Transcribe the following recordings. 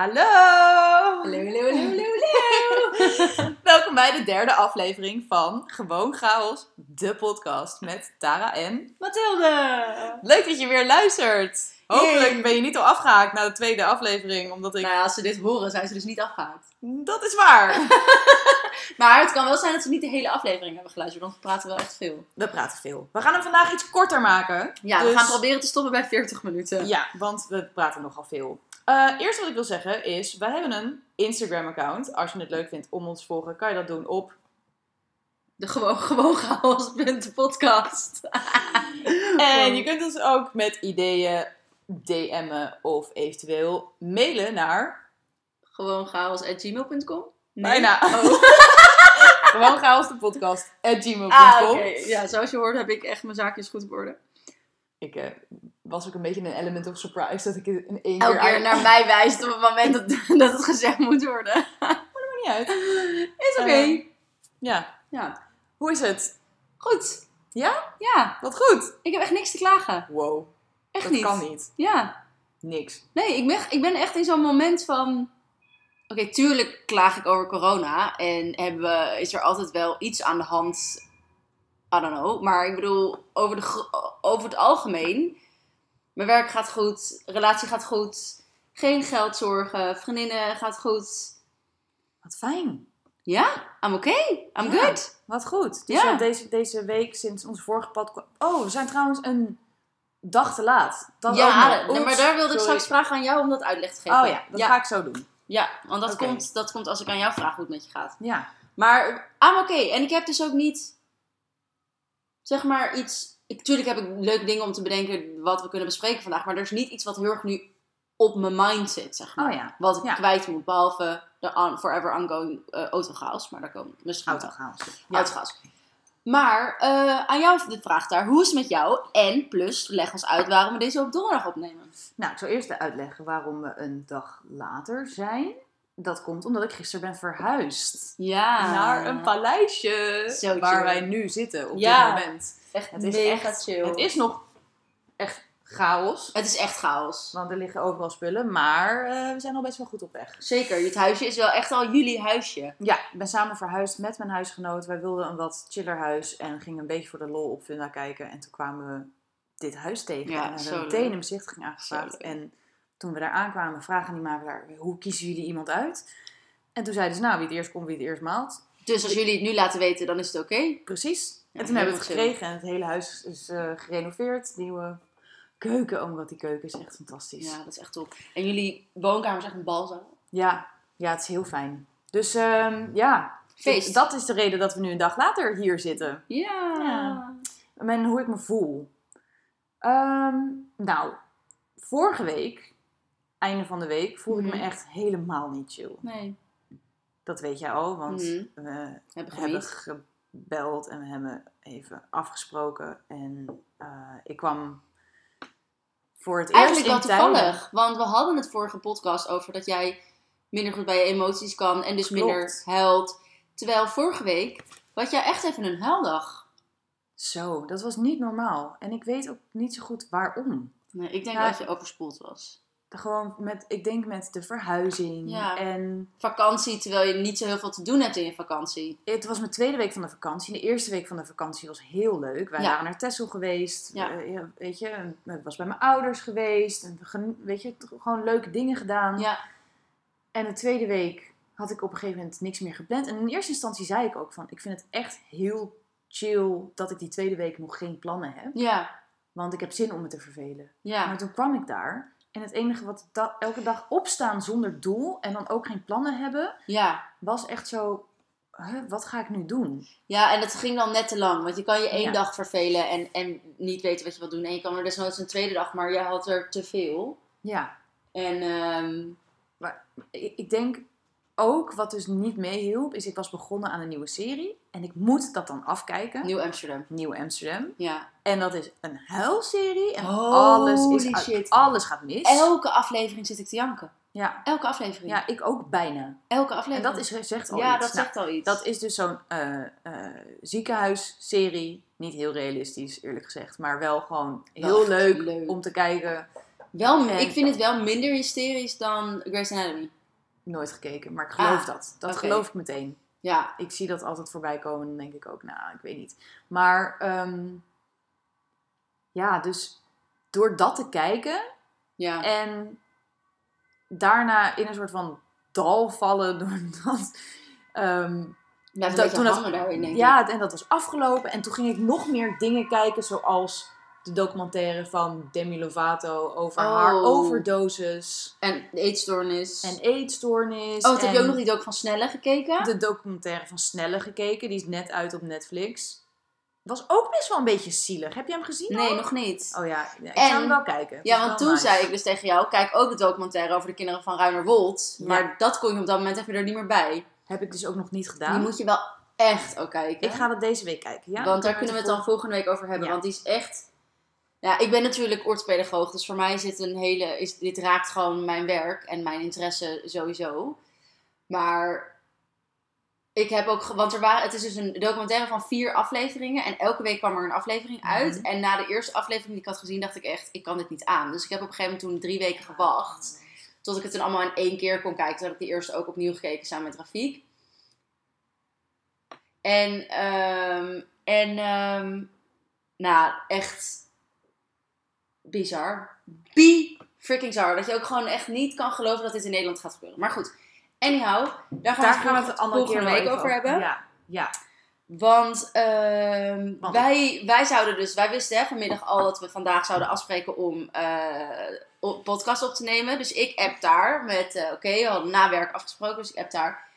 Hallo! Hallo, hallo, hallo, hallo, hallo. Welkom bij de derde aflevering van Gewoon Chaos, de podcast met Tara en... Mathilde! Leuk dat je weer luistert! Hopelijk Yay. ben je niet al afgehaakt na de tweede aflevering, omdat ik... Nou ja, als ze dit horen, zijn ze dus niet afgehaakt. Dat is waar! Maar het kan wel zijn dat ze niet de hele aflevering hebben geluisterd, want we praten wel echt veel. We praten veel. We gaan hem vandaag iets korter maken. Ja, Dus- we gaan proberen te stoppen bij 40 minuten. Ja, want we praten nogal veel. Eh, eerst wat ik wil zeggen is, wij hebben een Instagram-account. Als je het leuk vindt om ons te volgen, kan je dat doen op De gewoon, gewoon chaos punt de podcast. En je kunt ons ook met ideeën DM'en of eventueel mailen naar Gewoon gmail.com? bijna Oh. gewoon chaos de podcast at gmail.com. Ah. Ja, zoals je hoort heb ik echt mijn zaakjes goed op orde. Ik eh, was ook een beetje een element of surprise dat ik in één Elke keer keer uit- naar mij wijst op het moment dat, dat het gezegd moet worden. Maakt niet uit. Is oké. Eh, ja, ja, hoe is het? goed. Ja? Ja, Wat goed. ik heb echt niks te klagen. Wow, Echt dat niet. kan niet. Ja. Niks. Nee, ik ben, ik ben echt in zo'n moment van. Oké, tuurlijk klaag ik over corona. En hebben we, is er altijd wel iets aan de hand. I don't know. Maar ik bedoel, over, de, over het algemeen. Mijn werk gaat goed. Relatie gaat goed. Geen geldzorgen. Vriendinnen gaat goed. Wat fijn. Ja, I'm okay. I'm Ja. good. Wat goed. Dus Ja. deze, deze week sinds onze vorige pad... Oh, we zijn trouwens een dag te laat. Dat ja, nog. maar daar wilde ik straks vragen aan jou om dat uitleg te geven. Oh ja, dat ja. ga ik zo doen. Ja, want dat, komt, dat komt als ik aan jou vraag hoe het met je gaat. Ja. Maar I'm oké. En ik heb dus ook niet, zeg maar, iets... Ik, tuurlijk heb ik leuke dingen om te bedenken wat we kunnen bespreken vandaag. Maar er is niet iets wat heel erg nu op mijn mind zit, zeg maar. Oh ja. Wat ik Ja. kwijt moet. Behalve de on- forever ongoing eh autochaos. Maar daar komen we misschien. Autochaos. Autochaos. Maar eh, aan jou de vraag daar. Hoe is het met jou? En plus, leg ons uit waarom we deze op donderdag opnemen. Nou, ik zal eerst uitleggen waarom we een dag later zijn. Dat komt omdat ik gisteren ben verhuisd. Ja. Naar een paleisje Zo waar chill. wij nu zitten op Ja. dit moment. Echt Het is mega echt, chill. Het is nog echt chaos. Het is echt chaos. Want er liggen overal spullen, maar eh, we zijn al best wel goed op weg. Zeker, dit huisje is wel echt al jullie huisje. Ja, ik ben samen verhuisd met mijn huisgenoot. Wij wilden een wat chiller huis en gingen een beetje voor de lol op Funda kijken. En toen kwamen we dit huis tegen Ja, en zo hebben meteen een bezichtiging aangevraagd. En toen we daar aankwamen, vragen die makelaar, hoe kiezen jullie iemand uit? En toen zeiden ze, nou, wie het eerst komt, wie het eerst maalt. Dus als jullie het nu laten weten, dan is het oké. Precies. Ja, en toen hebben we het gekregen en het hele huis is eh, gerenoveerd. Nieuwe keuken, oh wat die keuken is echt fantastisch. Ja, dat is echt top. En jullie woonkamer is echt een balzaal. Ja, ja, het is heel fijn. Dus ehm, ja, Feest. dat is de reden dat we nu een dag later hier zitten. Ja. Ja. En hoe ik me voel. Ehm, nou, vorige week, einde van de week, voelde ik Mhm. me echt helemaal niet chill. Nee. Dat weet jij al, want Mhm. we Hebben gebeld en we hebben even afgesproken. En eh, ik kwam voor het Eigenlijk wel eerst in tijden- toevallig. Want we hadden het vorige podcast over dat jij minder goed bij je emoties kan. En dus Klopt. minder huilt. Terwijl vorige week had jij echt even een huildag. Zo, dat was niet normaal. En ik weet ook niet zo goed waarom. Nee, ik denk dat je overspoeld was. Gewoon met, ik denk met de verhuizing. Ja. En Vakantie, terwijl je niet zo heel veel te doen hebt in je vakantie. het was mijn tweede week van de vakantie. De eerste week van de vakantie was heel leuk. Wij Ja. waren naar Texel geweest. Ja. Eh, weet je, ik was bij mijn ouders geweest. En weet je, gewoon leuke dingen gedaan. Ja. En de tweede week had ik op een gegeven moment niks meer gepland. En in eerste instantie zei ik ook van, ik vind het echt heel chill dat ik die tweede week nog geen plannen heb. Ja. Want ik heb zin om me te vervelen. Ja. Maar toen kwam ik daar. En het enige wat da- elke dag opstaan zonder doel en dan ook geen plannen hebben, Ja. was echt zo, huh, wat ga ik nu doen? Ja, en dat ging dan net te lang. Want je kan je één Ja. dag vervelen en, en niet weten wat je wil doen. En je kan er desnoods een tweede dag, maar je had er te veel. Ja, En ehm, ik, ik denk ook, wat dus niet meehielp, is ik was begonnen aan een nieuwe serie. En ik moet dat dan afkijken. Nieuw Amsterdam. Nieuw Amsterdam. Ja. En dat is een huilserie. En Holy alles, is, shit. alles gaat mis. Elke aflevering zit ik te janken. Ja. Elke aflevering. ja, ik ook bijna. Elke En aflevering. dat is, zegt al Ja, iets. dat Nou, zegt al iets. Dat is dus zo'n eh, eh, ziekenhuisserie. Niet heel realistisch, eerlijk gezegd. Maar wel gewoon heel Wel leuk, leuk. om te kijken. Wel, En- ik vind het wel minder hysterisch dan Grey's Anatomy. Nooit gekeken, maar ik geloof Ah, dat. Dat oké. geloof ik meteen. Ja, Ik zie dat altijd voorbij komen en dan denk ik ook, nou, ik weet niet. Maar ehm, ja, dus door dat te kijken ja. en daarna in een soort van dal vallen doordat... ehm dat- een beetje toen hangen daarin, denk ik. ja, en dat was afgelopen. En toen ging ik nog meer dingen kijken, zoals de documentaire van Demi Lovato over haar Oh. overdoses En de eetstoornis. en eetstoornis. oh, heb je en ook nog die ook van Snelle gekeken? de documentaire van Snelle gekeken. Die is net uit op Netflix. Was ook best wel een beetje zielig. Heb je hem gezien? Nee, al? nog niet. Oh ja, ja, ik En- ga hem wel kijken. Ja, want toen nice. zei ik dus tegen jou, kijk ook de documentaire over de kinderen van Ruimerwold. Ja. Maar dat kon je op dat moment even er niet meer bij. Heb ik dus ook nog niet gedaan. Die moet je wel echt ook kijken. Ik ga dat deze week kijken. Ja? want daar kunnen we het dan volgende week over hebben. Ja. Want die is echt... Ja, ik ben natuurlijk orthopedagoog, dus voor mij zit een hele... Is, dit raakt gewoon mijn werk en mijn interesse sowieso. Maar ik heb ook... Want er waren, het is dus een documentaire van vier afleveringen. En elke week kwam er een aflevering uit. Mhm. En na de eerste aflevering die ik had gezien, dacht ik echt... Ik kan dit niet aan. Dus ik heb op een gegeven moment toen drie weken gewacht. Tot ik het dan allemaal in één keer kon kijken. Toen heb ik die eerste ook opnieuw gekeken samen met Rafiek. En, ehm, en ehm, nou, echt bizar. Be freaking zar. Dat je ook gewoon echt niet kan geloven dat dit in Nederland gaat gebeuren. Maar goed, anyhow, daar gaan Daar we gaan we het andere volgende keer week over hebben. Ja, ja. Want, ehm, Want- wij, wij zouden dus, wij wisten hè, vanmiddag al dat we vandaag zouden afspreken om op- podcast op te nemen. Dus ik app daar met, eh, oké, we hadden nawerk afgesproken, dus ik app daar.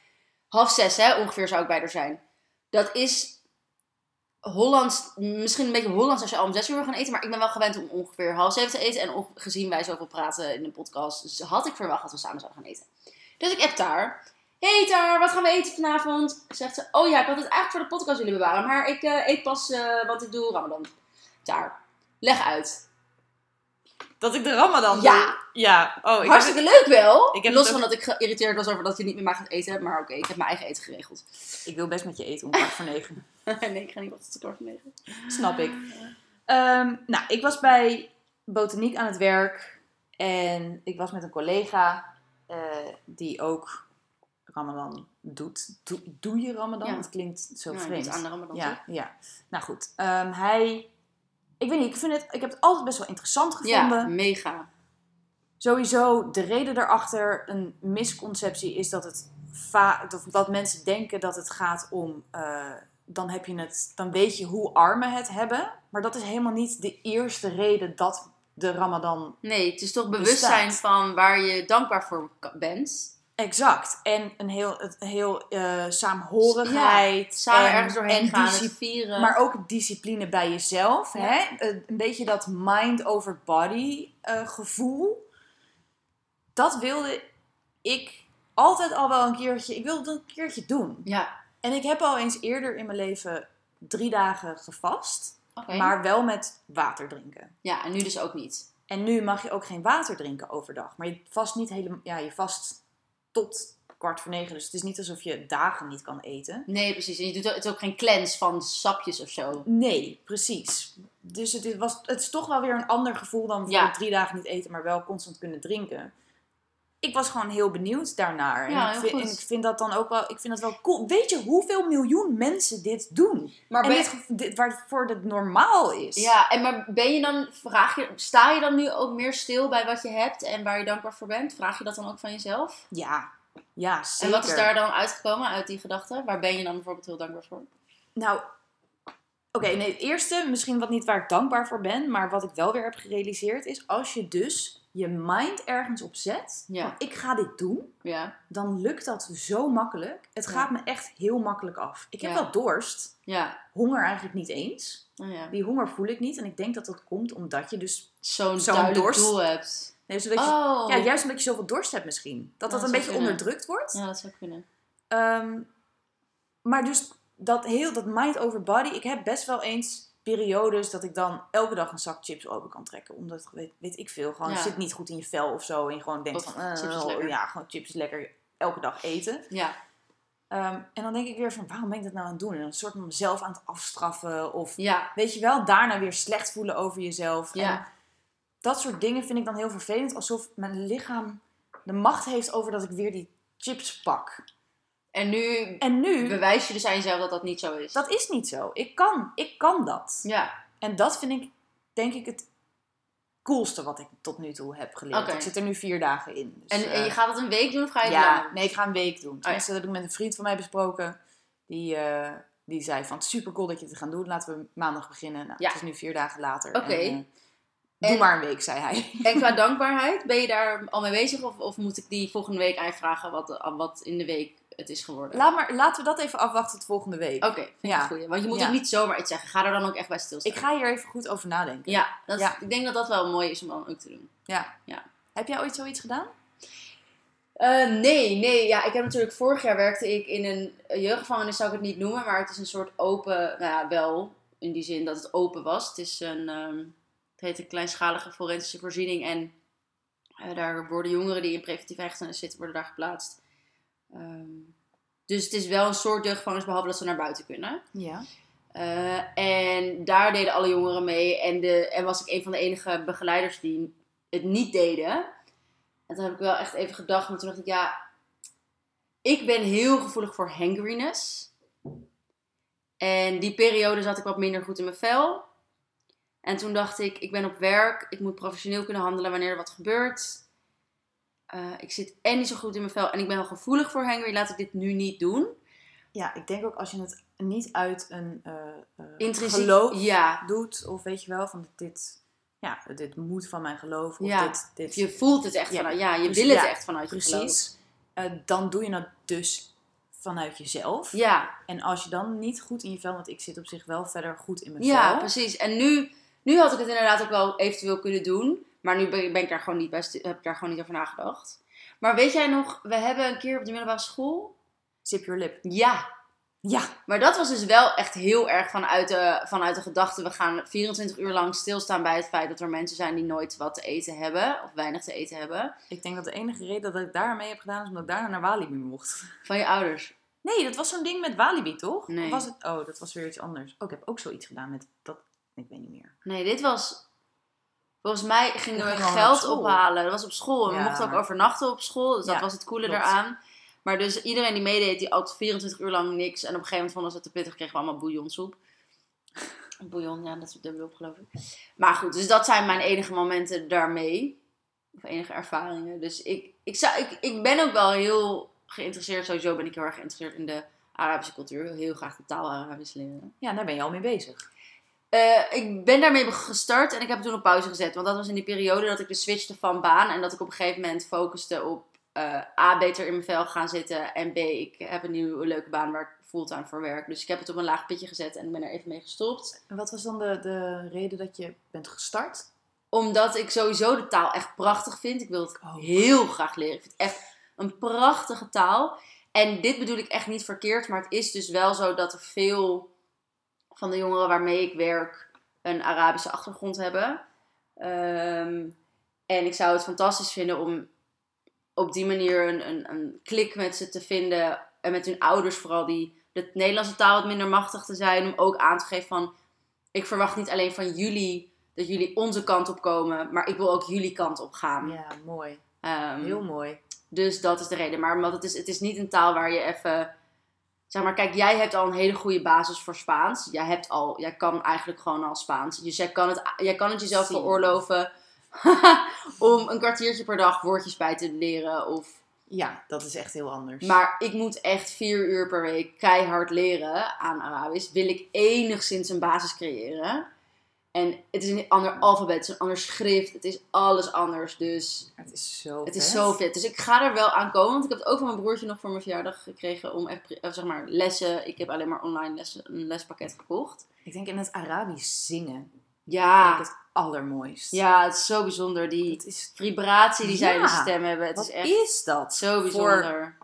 Half zes hè, ongeveer zou ik bij er zijn. Dat is Hollands, misschien een beetje Hollands als je al om zes uur wil gaan eten, maar ik ben wel gewend om ongeveer half zeven te eten. En gezien wij zoveel praten in de podcast, dus had ik verwacht dat we samen zouden gaan eten. Dus ik app daar. Hey Tar, wat gaan we eten vanavond? Zegt ze, oh ja, ik had het eigenlijk voor de podcast willen bewaren, maar ik eh, eet pas eh, wat ik doe Ramadan. Tar, leg uit. Dat ik de Ramadan Ja. doe. Ja. Oh, ik heb Hartstikke leuk wel. Ik heb Los van dat ik geïrriteerd was over dat je niet met mij gaat eten, maar oké, ik heb mijn eigen eten geregeld. ik wil best met je eten om kwart voor negen. nee, ik ga niet wat te kort negen. Snap ik. Ehm, nou, ik was bij Botaniek aan het werk. En ik was met een collega eh, die ook Ramadan doet. Doe, doe je Ramadan? Ja. Dat klinkt zo vreemd. aan de Ramadan, ja, toch? ja. Nou goed. Ehm, hij... Ik weet niet, ik, vind het, ik heb het altijd best wel interessant gevonden. Ja, mega. Sowieso, de reden daarachter, een misconceptie is dat het va- of dat mensen denken dat het gaat om. eh, dan heb je het, dan weet je hoe armen het hebben. Maar dat is helemaal niet de eerste reden dat de Ramadan. Nee, het is toch bewustzijn Bestaat. van waar je dankbaar voor bent. Exact. En een heel, het heel eh saamhorigheid. Samen en, ergens doorheen en gaan, vieren. Maar ook discipline bij jezelf. Ja. Hè? Eh, Een beetje dat mind over body eh, gevoel. Dat wilde ik altijd al wel een keertje. Ik wilde dat een keertje doen. ja, En ik heb al eens eerder in mijn leven drie dagen gevast. Maar wel met water drinken. Ja, en nu dus ook niet. En nu mag je ook geen water drinken overdag. Maar je vast niet helemaal. Ja, je vast tot kwart voor negen. Dus het is niet alsof je dagen niet kan eten. Nee, precies. En je doet ook, het is ook geen cleanse van sapjes of zo. Nee, precies. Dus het is, was, het is toch wel weer een ander gevoel dan Ja. drie dagen niet eten, maar wel constant kunnen drinken. Ik was gewoon heel benieuwd daarnaar. Ja, en, ik vind, en ik vind dat dan ook wel, ik vind dat wel cool. Weet je hoeveel miljoen mensen dit doen? Maar en ben, dit, waarvoor het normaal is. ja, en maar ben je dan, vraag je, sta je dan nu ook meer stil bij wat je hebt en waar je dankbaar voor bent? Vraag je dat dan ook van jezelf? Ja, ja En zeker. wat is daar dan uitgekomen uit die gedachte? Waar ben je dan bijvoorbeeld heel dankbaar voor? Nou, oké, nee, het eerste, misschien wat niet waar ik dankbaar voor ben, maar wat ik wel weer heb gerealiseerd is, als je dus je mind ergens op zet, Ja. van ik ga dit doen, Ja, dan lukt dat zo makkelijk. Het Ja. gaat me echt heel makkelijk af. Ik heb wel dorst, ja, honger eigenlijk niet eens. oh ja. Die honger voel ik niet en ik denk dat dat komt omdat je dus, Zo'n duidelijk dorst. doel hebt. nee, zodat je, Oh, ja, juist omdat je zoveel dorst hebt misschien, dat dat dat een beetje kunnen. onderdrukt wordt. ja, dat zou kunnen. Ehm, maar dus dat heel dat mind over body. Ik heb best wel eens periodes dat ik dan elke dag een zak chips open kan trekken. Omdat, weet, weet ik veel, gewoon Ja. het zit niet goed in je vel of zo. En je gewoon denkt Of van, eh, chips is lekker. ja, gewoon chips is lekker elke dag eten. Ja, Ehm, en dan denk ik weer van, waarom ben ik dat nou aan het doen? En een soort van mezelf aan het afstraffen. Of ja, weet je wel, daarna weer slecht voelen over jezelf. Ja. En dat soort dingen vind ik dan heel vervelend. Alsof mijn lichaam de macht heeft over dat ik weer die chips pak. En nu En nu, bewijs je dus aan jezelf dat dat niet zo is. dat is niet zo. Ik kan, ik kan dat. Ja, En dat vind ik, denk ik, het coolste wat ik tot nu toe heb geleerd. Ik zit er nu vier dagen in. Dus, en, en eh, je gaat het een week doen of ga je ja, nee, ik ga een week doen. ja. Tenminste, dat heb ik met een vriend van mij besproken. Die, eh, die zei van, super cool dat je het gaat doen. Laten we maandag beginnen. Nou, Ja. Het is nu vier dagen later. Oké. Eh, doe En- maar een week, zei hij. En qua dankbaarheid, ben je daar al mee bezig? Of, of moet ik die volgende week aan je vragen wat, wat in de week het is geworden? Laat maar, laten we dat even afwachten tot volgende week. Oké, vind ik Ja. goeie. Want je moet Ja. ook niet zomaar iets zeggen. Ga er dan ook echt bij stilstaan. Ik ga hier even goed over nadenken. Ja, dat is- Ja. ik denk dat dat wel mooi is om dan ook te doen. Ja. Ja. Heb jij ooit zoiets gedaan? Eh, nee, nee. Ja, ik heb natuurlijk vorig jaar werkte ik in een een jeugdgevangenis, zou ik het niet noemen, maar het is een soort open, nou ja, wel in die zin dat het open was. Het is een, ehm, het heet een kleinschalige forensische voorziening en eh, daar worden jongeren die in preventieve hechtenis zitten, worden daar geplaatst. Ehm, dus het is wel een soort jeugdgevangenis, behalve dat ze naar buiten kunnen. Ja. Eh, en daar deden alle jongeren mee. En, de, en was ik een van de enige begeleiders die het niet deden. En toen heb ik wel echt even gedacht. Maar toen dacht ik, ja... Ik ben heel gevoelig voor hangriness. En die periode zat ik wat minder goed in mijn vel. En toen dacht ik, ik ben op werk. Ik moet professioneel kunnen handelen wanneer er wat gebeurt. Eh, ik zit en niet zo goed in mijn vel. En ik ben wel gevoelig voor hangry. Laat ik dit nu niet doen. Ja, ik denk ook als je het niet uit een eh eh, Intrinsiek- geloof Ja. doet, of weet je wel, van dit, ja, dit moet van mijn geloof, of Ja. dit, dit Je voelt het echt Ja, vanuit, ja, je precies, wil het ja, echt vanuit je geloof. precies, dan doe je het dus vanuit jezelf. Ja, En als je dan niet goed in je vel, want ik zit op zich wel verder goed in mijn ja, vel. precies. En nu, nu had ik het inderdaad ook wel eventueel kunnen doen. Maar nu ben, ik daar gewoon niet bij, heb ik daar gewoon niet over nagedacht. Maar weet jij nog, we hebben een keer op de middelbare school... Zip your lip. Ja, Ja, maar dat was dus wel echt heel erg vanuit de, vanuit de gedachte... we gaan 24 uur lang stilstaan bij het feit dat er mensen zijn die nooit wat te eten hebben. Of weinig te eten hebben. ik denk dat de enige reden dat ik daarmee heb gedaan, is omdat ik daarna naar Walibi mocht. Van je ouders. Nee, dat was zo'n ding met Walibi, toch? Nee. Of was het? Oh, dat was weer iets anders. Oh, ik heb ook zoiets gedaan met dat. Ik weet niet meer. Nee, dit was... Volgens mij gingen We gingen geld ophalen. Dat was op school. En we mochten ook overnachten op school. Dus dat Ja, was het coole eraan. Maar dus iedereen die meedeed, die at 24 uur lang niks. En op een gegeven moment vonden ze het te pittig. Kregen we allemaal bouillonsoep. Bouillon, ja, dat is dubbel op geloof ik. Maar goed, dus dat zijn mijn enige momenten daarmee. Of enige ervaringen. Dus ik, ik, zou, ik, ik ben ook wel heel geïnteresseerd. Sowieso ben ik heel erg geïnteresseerd in de Arabische cultuur. Heel graag de taal Arabisch leren. Ja, daar ben je al mee bezig. Eh, ik ben daarmee gestart en ik heb het toen op pauze gezet. Want dat was in die periode dat ik de switchte van baan. En dat ik op een gegeven moment focuste op eh, A, beter in mijn vel gaan zitten. En B, ik heb een nieuwe leuke baan waar ik fulltime voor werk. Dus ik heb het op een laag pitje gezet en ben er even mee gestopt. En wat was dan de, de reden dat je bent gestart? Omdat ik sowieso de taal echt prachtig vind. Ik wil het Oh. heel graag leren. Ik vind het echt een prachtige taal. En dit bedoel ik echt niet verkeerd. Maar het is dus wel zo dat er veel van de jongeren waarmee ik werk een Arabische achtergrond hebben. Ehm, en ik zou het fantastisch vinden om op die manier een, een, een klik met ze te vinden. En met hun ouders vooral, die de Nederlandse taal wat minder machtig te zijn. Om ook aan te geven van, ik verwacht niet alleen van jullie dat jullie onze kant op komen. Maar ik wil ook jullie kant op gaan. Ja, mooi. Ehm, Heel mooi. dus dat is de reden. Maar omdat het is, het is niet een taal waar je even. Zeg maar, kijk, jij hebt al een hele goede basis voor Spaans. Jij, hebt al, jij kan eigenlijk gewoon al Spaans. Dus jij kan het, jij kan het jezelf Zie. veroorloven om een kwartiertje per dag woordjes bij te leren. Of, Ja, dat is echt heel anders. maar ik moet echt vier uur per week keihard leren aan Arabisch. Wil ik enigszins een basis creëren. En het is een ander alfabet, het is een ander schrift. Het is alles anders. Dus het is zo het is vet. zo vet. Dus ik ga er wel aan komen. Want ik heb het ook van mijn broertje nog voor mijn verjaardag gekregen. Om echt, eh, zeg maar, lessen. Ik heb alleen maar online lessen, een lespakket gekocht. Ik denk in het Arabisch zingen Ja. vind ik het allermooist. Ja, het is zo bijzonder. Die Het is, vibratie die zij in de stem hebben. Het wat is echt is dat? zo bijzonder.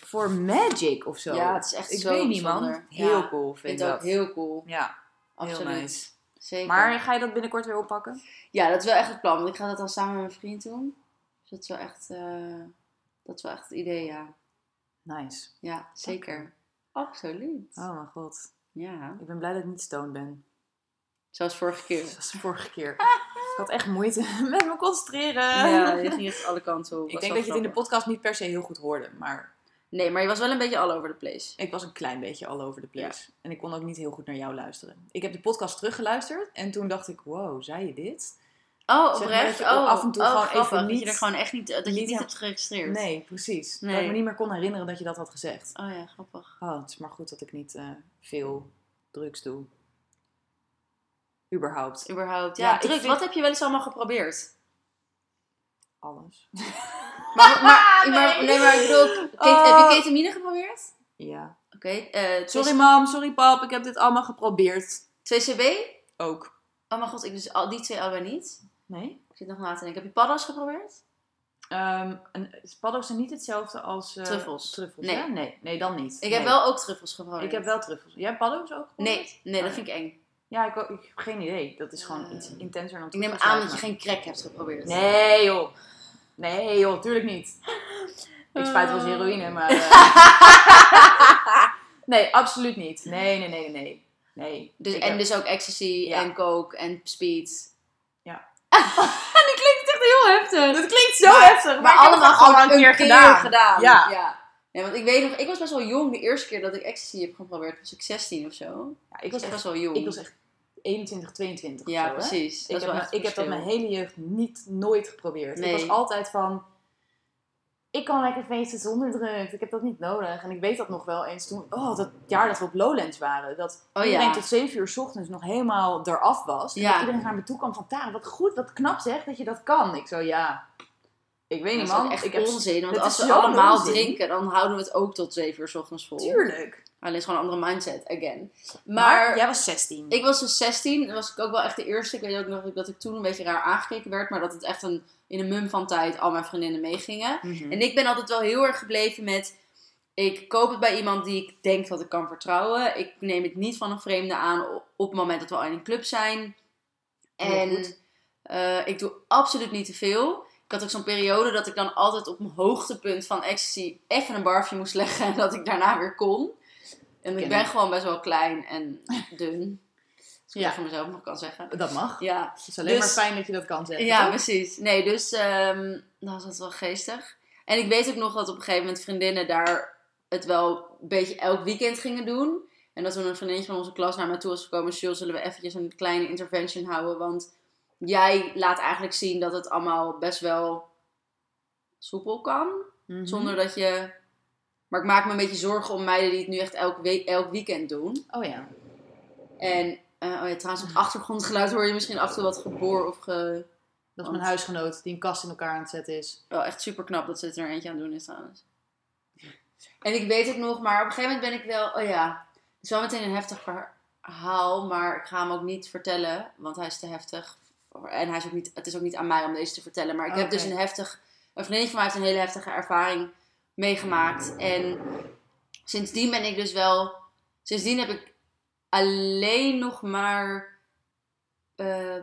voor magic of zo. Ja, het is echt ik zo weet bijzonder. Heel Ja, cool Ik vind vind ik het ook dat. heel cool. Ja, Absoluut. heel nice. Zeker. Maar ga je dat binnenkort weer oppakken? Ja, dat is wel echt het plan. Want ik ga dat dan samen met mijn vriend doen. Dus dat is wel echt, eh, dat is wel echt het idee, ja. Nice. Ja, zeker. Absoluut. Oh mijn god. Ja. Ik ben blij dat ik niet stoned ben. Zoals vorige keer. Zoals vorige keer. Ik had echt moeite met me concentreren. Ja, je ging echt alle kanten op. Ik denk dat je het in de podcast niet per se heel goed hoorde, maar Nee, maar je was wel een beetje all over the place. ik was een klein beetje all over the place. En ik kon ook niet heel goed naar jou luisteren. Ik heb de podcast teruggeluisterd en toen dacht ik, wow, zei je dit? Oh, oprecht? oh, af en toe oh, gewoon grappig. even Dat je niet- er gewoon echt niet, dat je niet het niet heb- hebt geregistreerd. Nee, precies. Dat ik me niet meer kon herinneren dat je dat had gezegd. Oh ja, grappig. Oh, het is maar goed dat ik niet eh, veel drugs doe. Überhaupt. Überhaupt. Ja, vind- Wat heb je wel eens allemaal geprobeerd? Alles. Maar, maar, Nee. maar, nee, maar ik bedoel, ket- Oh. heb je ketamine geprobeerd? Ja. Oké. eh, Sorry mam, sorry pap, ik heb dit allemaal geprobeerd. 2CB? Ook. Oh mijn god, ik dus al, die twee allebei niet. Nee? Ik zit nog na te denken. Heb je paddo's geprobeerd? Ehm en paddo's zijn niet hetzelfde als... eh, Truffels. Truffels, Nee. hè? Nee, nee, dan niet. Ik Nee. heb wel ook truffels geprobeerd. Ik heb wel truffels. Jij hebt paddo's ook Nee, geprobeerd? nee, dat Oh, vind ik eng. Ja, ik, ik heb geen idee. Dat is gewoon Eh, iets intenser dan Ik neem aan dat je geen crack hebt geprobeerd. Nee joh. Nee joh, tuurlijk niet. Ik spuit wel eens heroïne, maar... eh, nee, absoluut niet. Nee, nee, nee, nee, nee. Dus, en heb- dus ook ecstasy Ja. en coke en speed. Ja. en die klinkt echt heel heftig. Dat klinkt zo Maar- heftig, maar, allemaal gewoon gewoon een keer gedaan. Ja. ja. Nee, want ik weet nog, ik was best wel jong de eerste keer dat ik ecstasy heb geprobeerd. Was ik 16 of zo. Ja, Ik was echt, best wel jong. ik was echt 21, 22 ja, zo, precies. Dat Ik is heb, echt ik heb dat mijn hele jeugd niet, nooit geprobeerd. Nee. Ik was altijd van... Ik kan lekker feesten zonder drugs. Ik heb dat niet nodig. En ik weet dat nog wel eens toen... Oh, dat jaar dat we op Lowlands waren. Dat Oh, iedereen ja. tot 7 uur 's ochtends nog helemaal eraf was. En Ja. dat iedereen naar me toe kwam van... Tara, wat goed, wat knap zeg dat je dat kan. Ik zo, ja... Ik weet Dat niet is man. echt ik heb onzin. Want als is we allemaal onzin. drinken, dan houden we het ook tot 7 uur 's ochtends vol. Tuurlijk. Alleen is gewoon een andere mindset, again. Maar, Maar, jij was 16. ik was dus 16. Dat was ik ook wel echt de eerste. Ik weet ook nog dat ik toen een beetje raar aangekeken werd. Maar dat het echt een, in een mum van tijd al mijn vriendinnen meegingen. Mhm. En ik ben altijd wel heel erg gebleven met. Ik koop het bij iemand die ik denk dat ik kan vertrouwen. Ik neem het niet van een vreemde aan op, het moment dat we al in een club zijn. En eh, ik doe absoluut niet te veel. Ik had ook zo'n periode dat ik dan altijd op mijn hoogtepunt van ecstasy even een barfje moest leggen en dat ik daarna weer kon. En ik ben gewoon best wel klein en dun. Als ik Ja. dat van mezelf nog kan zeggen. Dat mag. Ja, Het is alleen Dus- maar fijn dat je dat kan zeggen. ja, toch? precies. Nee, dus ehm dat was dat wel geestig. En ik weet ook nog dat op een gegeven moment vriendinnen daar het wel een beetje elk weekend gingen doen. En dat toen een vriendinnetje van onze klas naar me toe was gekomen. Jules, zullen we eventjes een kleine intervention houden? Want jij laat eigenlijk zien dat het allemaal best wel soepel kan. Mhm. Zonder dat je... Maar ik maak me een beetje zorgen om meiden die het nu echt elk, we- elk weekend doen. Oh ja. En eh, oh ja, trouwens, op het achtergrondgeluid hoor je misschien af en toe wat geboor of ge... Dat is mijn huisgenoot die een kast in elkaar aan het zetten is. Wel echt super knap dat ze het er eentje aan doen is trouwens. En ik weet het nog, maar op een gegeven moment ben ik wel... Oh ja, het is wel meteen een heftig verhaal, maar ik ga hem ook niet vertellen, want hij is te heftig. En hij is ook niet, het is ook niet aan mij om deze te vertellen. Maar ik heb dus een heftig... Een vriendin van mij heeft een hele heftige ervaring meegemaakt. En sindsdien ben ik dus wel... Sindsdien heb ik alleen nog maar eh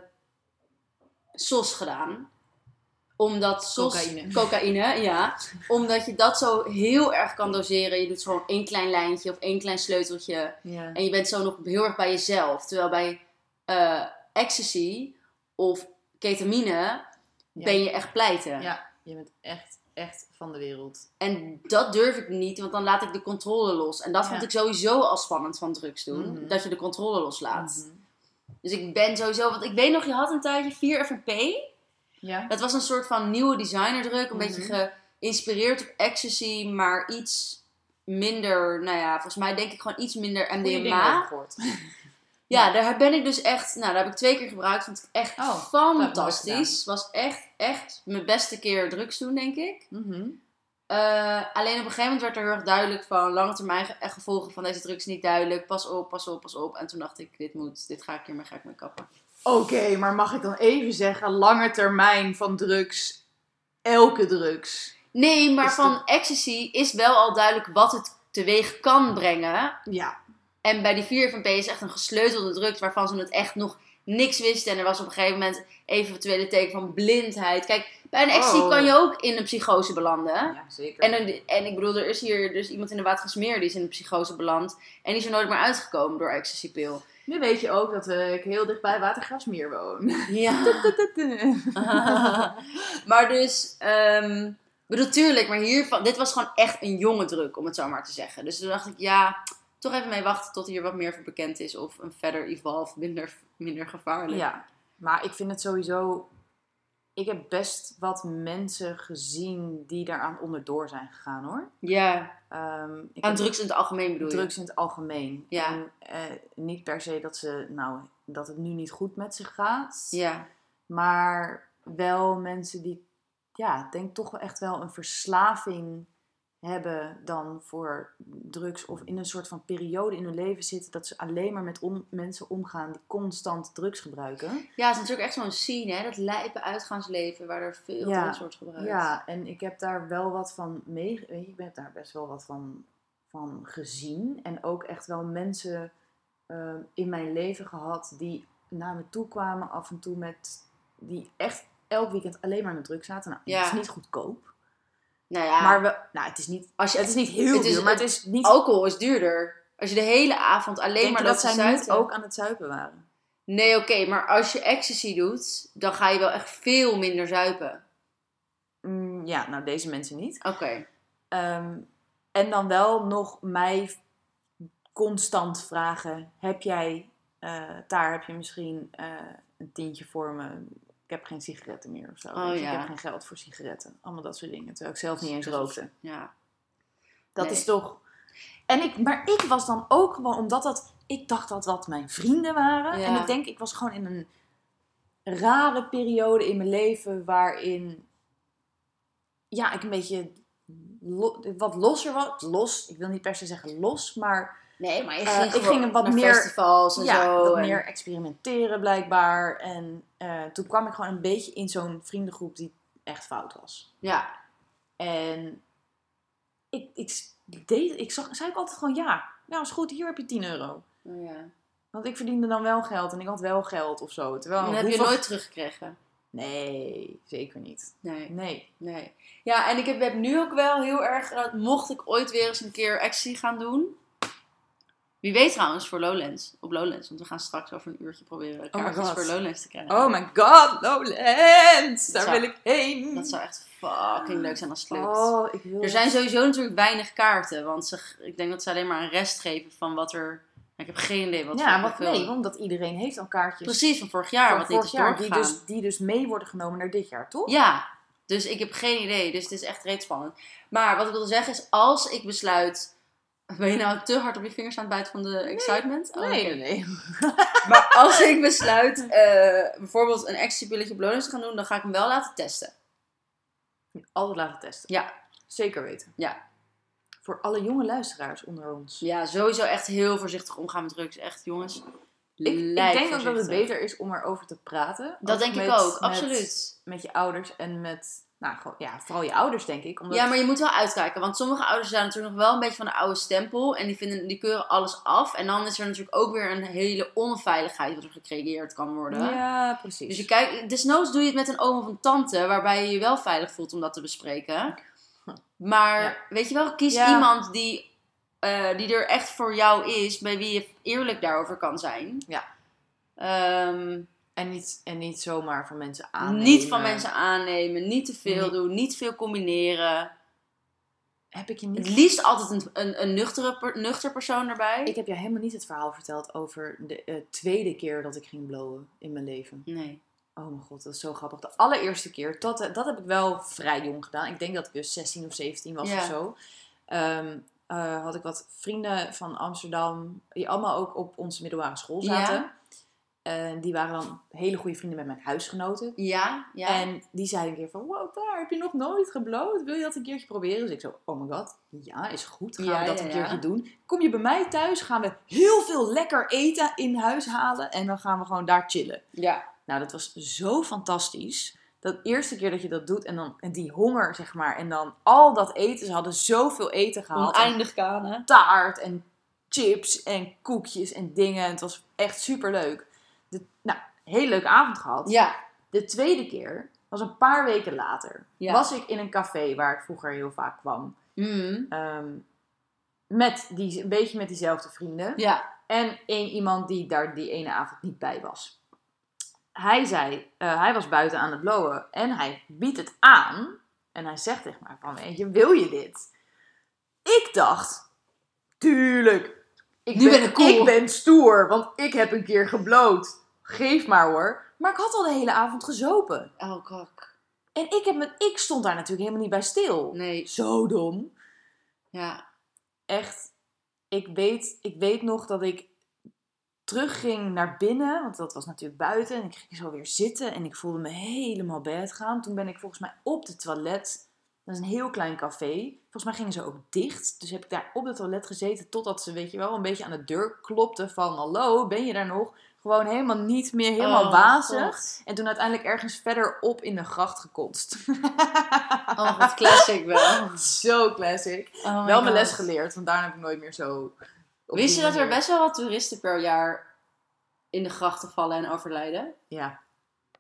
SOS gedaan. Omdat SOS... Cocaïne. Cocaïne, ja. Omdat je dat zo heel erg kan doseren. Je doet gewoon één klein lijntje of één klein sleuteltje. Ja. En je bent zo nog heel erg bij jezelf. Terwijl bij eh, ecstasy of ketamine ben je echt pleiten. ja, je bent echt, echt van de wereld. En dat durf ik niet, want dan laat ik de controle los. En dat Ja. vond ik sowieso al spannend van drugs doen. Mhm. Dat je de controle loslaat. Mhm. Dus ik ben sowieso... Want ik weet nog, je had een tijdje 4 FNP. Ja. Dat was een soort van nieuwe designerdruk. Een Mhm. beetje geïnspireerd op ecstasy, maar iets minder... Nou ja, volgens mij denk ik gewoon iets minder MDMA. Ja, daar ben ik dus echt... Nou, daar heb ik twee keer gebruikt. Vond ik echt Oh, fantastisch. Was echt, echt mijn beste keer drugs doen, denk ik. Mhm. Eh, alleen op een gegeven moment werd er heel erg duidelijk van... Lange termijn ge- gevolgen van deze drugs niet duidelijk. Pas op, pas op, pas op. En toen dacht ik, dit moet... Dit ga ik hiermee ga ik mee kappen. Oké, maar mag ik dan even zeggen, lange termijn van drugs, elke drugs. Nee, maar van ecstasy is wel al duidelijk wat het teweeg kan brengen. Ja. En bij die 4 van P is echt een gesleutelde druk waarvan ze het echt nog niks wisten. En er was op een gegeven moment eventuele teken van blindheid. Kijk, bij een ecstasy Oh. kan je ook in een psychose belanden. Ja, zeker. En, een- en ik bedoel, er is hier dus iemand in de Watergasmeer die is in een psychose beland. En die is er nooit meer uitgekomen door ecstasypil. Nu weet je ook dat eh, ik heel dicht bij Watergraafsmeer woon. Ja. maar dus, ik bedoel, tuurlijk, maar hiervan, dit was gewoon echt een jonge druk, om het zo maar te zeggen. Dus toen dacht ik, ja, toch even mee wachten tot hier wat meer voor bekend is. Of een verder evolve, minder, minder gevaarlijk. Ja, maar ik vind het sowieso... Ik heb best wat mensen gezien die daaraan onderdoor zijn gegaan, hoor. Ja, Ehm, ik aan drugs in het algemeen bedoel je? drugs in het algemeen. Ja. En, eh, niet per se dat, ze, nou, dat het nu niet goed met ze gaat. Ja, Maar wel mensen die, ja, ik denk toch echt wel een verslaving hebben dan voor drugs. Of in een soort van periode in hun leven zitten dat ze alleen maar met on- mensen omgaan die constant drugs gebruiken. ja het is natuurlijk echt zo'n scene, hè? Dat lijpe uitgaansleven waar er veel Ja. drugs wordt gebruikt. Ja, en ik heb daar wel wat van mee, weet je, ik heb daar best wel wat van, van gezien. En ook echt wel mensen eh, in mijn leven gehad die naar me toe kwamen af en toe met, die echt elk weekend alleen maar met drugs zaten. Nou, Ja. het is niet goedkoop. Nou ja, Maar we, nou, het is niet, als je, het is niet heel het is- duur, maar het is niet... alcohol is duurder. Als je de hele avond alleen denk maar dat te zij niet ook aan het zuipen waren? Nee, oké, maar als je ecstasy doet, dan ga je wel echt veel minder zuipen. Mm, ja, nou deze mensen niet. Oké. Ehm, en dan wel nog mij constant vragen: heb jij eh, daar heb je misschien eh, een tientje voor me? Ik heb geen sigaretten meer of zo. Oh, ja. Ik heb geen geld voor sigaretten. Allemaal dat soort dingen. Terwijl ik zelf niet eens rookte. Ja. Dat Nee. is toch. En ik, maar ik was dan ook gewoon, omdat dat. Ik dacht dat dat mijn vrienden waren. Ja. En ik denk, ik was gewoon in een rare periode in mijn leven waarin. Ja, ik een beetje. lo- wat losser was. Los, ik wil niet per se zeggen los, maar. Nee, maar je Eh, ging ik gewoon ging wat meer- festivals en ja, zo. wat en- meer experimenteren blijkbaar. En eh, toen kwam ik gewoon een beetje in zo'n vriendengroep die echt fout was. Ja. En ik, ik, deed, ik zag, zei ik altijd gewoon ja. Ja, is goed, hier heb je 10 euro. Oh, ja. Want ik verdiende dan wel geld en ik had wel geld of zo. Terwijl, En dat heb je nooit teruggekregen. Nee, zeker niet. Nee. Nee. Nee. Ja, en ik heb, heb nu ook wel heel erg, dat mocht ik ooit weer eens een keer actie gaan doen. Wie weet trouwens voor Lowlands, op Lowlands. Want we gaan straks over een uurtje proberen my kaartjes voor Lowlands te krijgen. Oh my god, Lowlands! Daar zou- wil ik heen. Dat zou echt fucking leuk zijn als het lukt. Oh, ik wil Er zijn sowieso natuurlijk weinig kaarten. Want ze, ik denk dat ze alleen maar een rest geven van wat er... Ik heb geen idee wat Ja, wat, nee, omdat iedereen heeft al kaartjes Precies, van vorig jaar. van wat vorig niet is jaar. Die dus, die dus mee worden genomen naar dit jaar, toch? Ja, dus ik heb geen idee. Dus het is echt reeds spannend. Maar wat ik wilde zeggen is, als ik besluit... Ben je nou te hard op je vingers aan het bijten van de excitement? Oh, Nee, nee, nee. Maar als ik besluit eh, bijvoorbeeld een ecstasy-pilletje op Lowlands te gaan doen, dan ga ik hem wel laten testen. Altijd laten testen. Ja. Zeker weten. Ja. Voor alle jonge luisteraars onder ons. Ja, sowieso echt heel voorzichtig omgaan met drugs. Echt, jongens. Ik, ik denk ook dat het beter is om erover te praten. Dat denk ik ook, met- absoluut. Met je ouders en met, nou gewoon, ja, vooral je ouders denk ik. Omdat, Ja, maar je moet wel uitkijken. Want sommige ouders zijn natuurlijk nog wel een beetje van de oude stempel. En die, vinden, die keuren alles af. En dan is er natuurlijk ook weer een hele onveiligheid wat er gecreëerd kan worden. Ja, precies. Dus je kijkt, desnoods doe je het met een oom of een tante, waarbij je je wel veilig voelt om dat te bespreken. Maar Ja. weet je wel, kies Ja. iemand die, eh, die er echt voor jou is, bij wie je eerlijk daarover kan zijn. Ja. Ehm, en, niet, en niet zomaar van mensen aannemen. niet van mensen aannemen, niet te veel Nee. doen, niet veel combineren. Heb ik je Het niet... liefst altijd een, een, een nuchtere, nuchter persoon erbij. Ik heb jou helemaal niet het verhaal verteld over de eh, tweede keer dat ik ging blowen in mijn leven. Nee. Oh mijn god, dat is zo grappig. De allereerste keer, dat, dat heb ik wel vrij jong gedaan. Ik denk dat ik dus 16 of 17 was Ja. of zo. Ehm, eh, had ik wat vrienden van Amsterdam, die allemaal ook op onze middelbare school zaten. Ja. En die waren dan hele goede vrienden met mijn huisgenoten. Ja, ja. En die zeiden een keer van, wow, daar heb je nog nooit gebloot. Wil je dat een keertje proberen? Dus ik zo, oh my god, ja, is goed. Gaan Ja, we dat ja, een ja. keertje doen. Kom je bij mij thuis, gaan we heel veel lekker eten in huis halen. En dan gaan we gewoon daar chillen. ja. Nou, dat was zo fantastisch. Dat eerste keer dat je dat doet en dan en die honger, zeg maar. En dan al dat eten. Ze hadden zoveel eten gehaald. Oneindig kanen. taart en chips en koekjes en dingen. Het was echt super leuk. De, nou, hele leuke avond gehad. Ja. De tweede keer was een paar weken later. Ja. Was ik in een café waar ik vroeger heel vaak kwam. Mm. Ehm, met die, een beetje met diezelfde vrienden. Ja. En één iemand die daar die ene avond niet bij was. Hij zei, eh, hij was buiten aan het blowen en hij biedt het aan. En hij zegt tegen mij van, weet je, wil je dit? Ik dacht, tuurlijk. Ik Nu ben ik cool. Ik ben stoer, want ik heb een keer gebloot. Geef maar hoor. Maar ik had al de hele avond gezopen. Oh, kak. En ik, heb met, ik stond daar natuurlijk helemaal niet bij stil. Nee. Zo dom. Ja. Echt, ik weet, ik weet nog dat ik terugging naar binnen, want dat was natuurlijk buiten. En ik ging zo weer zitten en ik voelde me helemaal bad gaan. Toen ben ik volgens mij op de toilet. Dat is een heel klein café. Volgens mij gingen ze ook dicht. Dus heb ik daar op het toilet gezeten totdat ze, weet je wel, een beetje aan de deur klopte van... Hallo, ben je daar nog? Gewoon helemaal niet meer, helemaal Oh, wazig. God. En toen uiteindelijk ergens verderop in de gracht gekonst. Oh, wat classic wel. Zo classic. Oh Wel mijn God. les geleerd, want daarna heb ik nooit meer zo... Wist je dat er best wel wat toeristen per jaar in de grachten vallen en overlijden? Ja.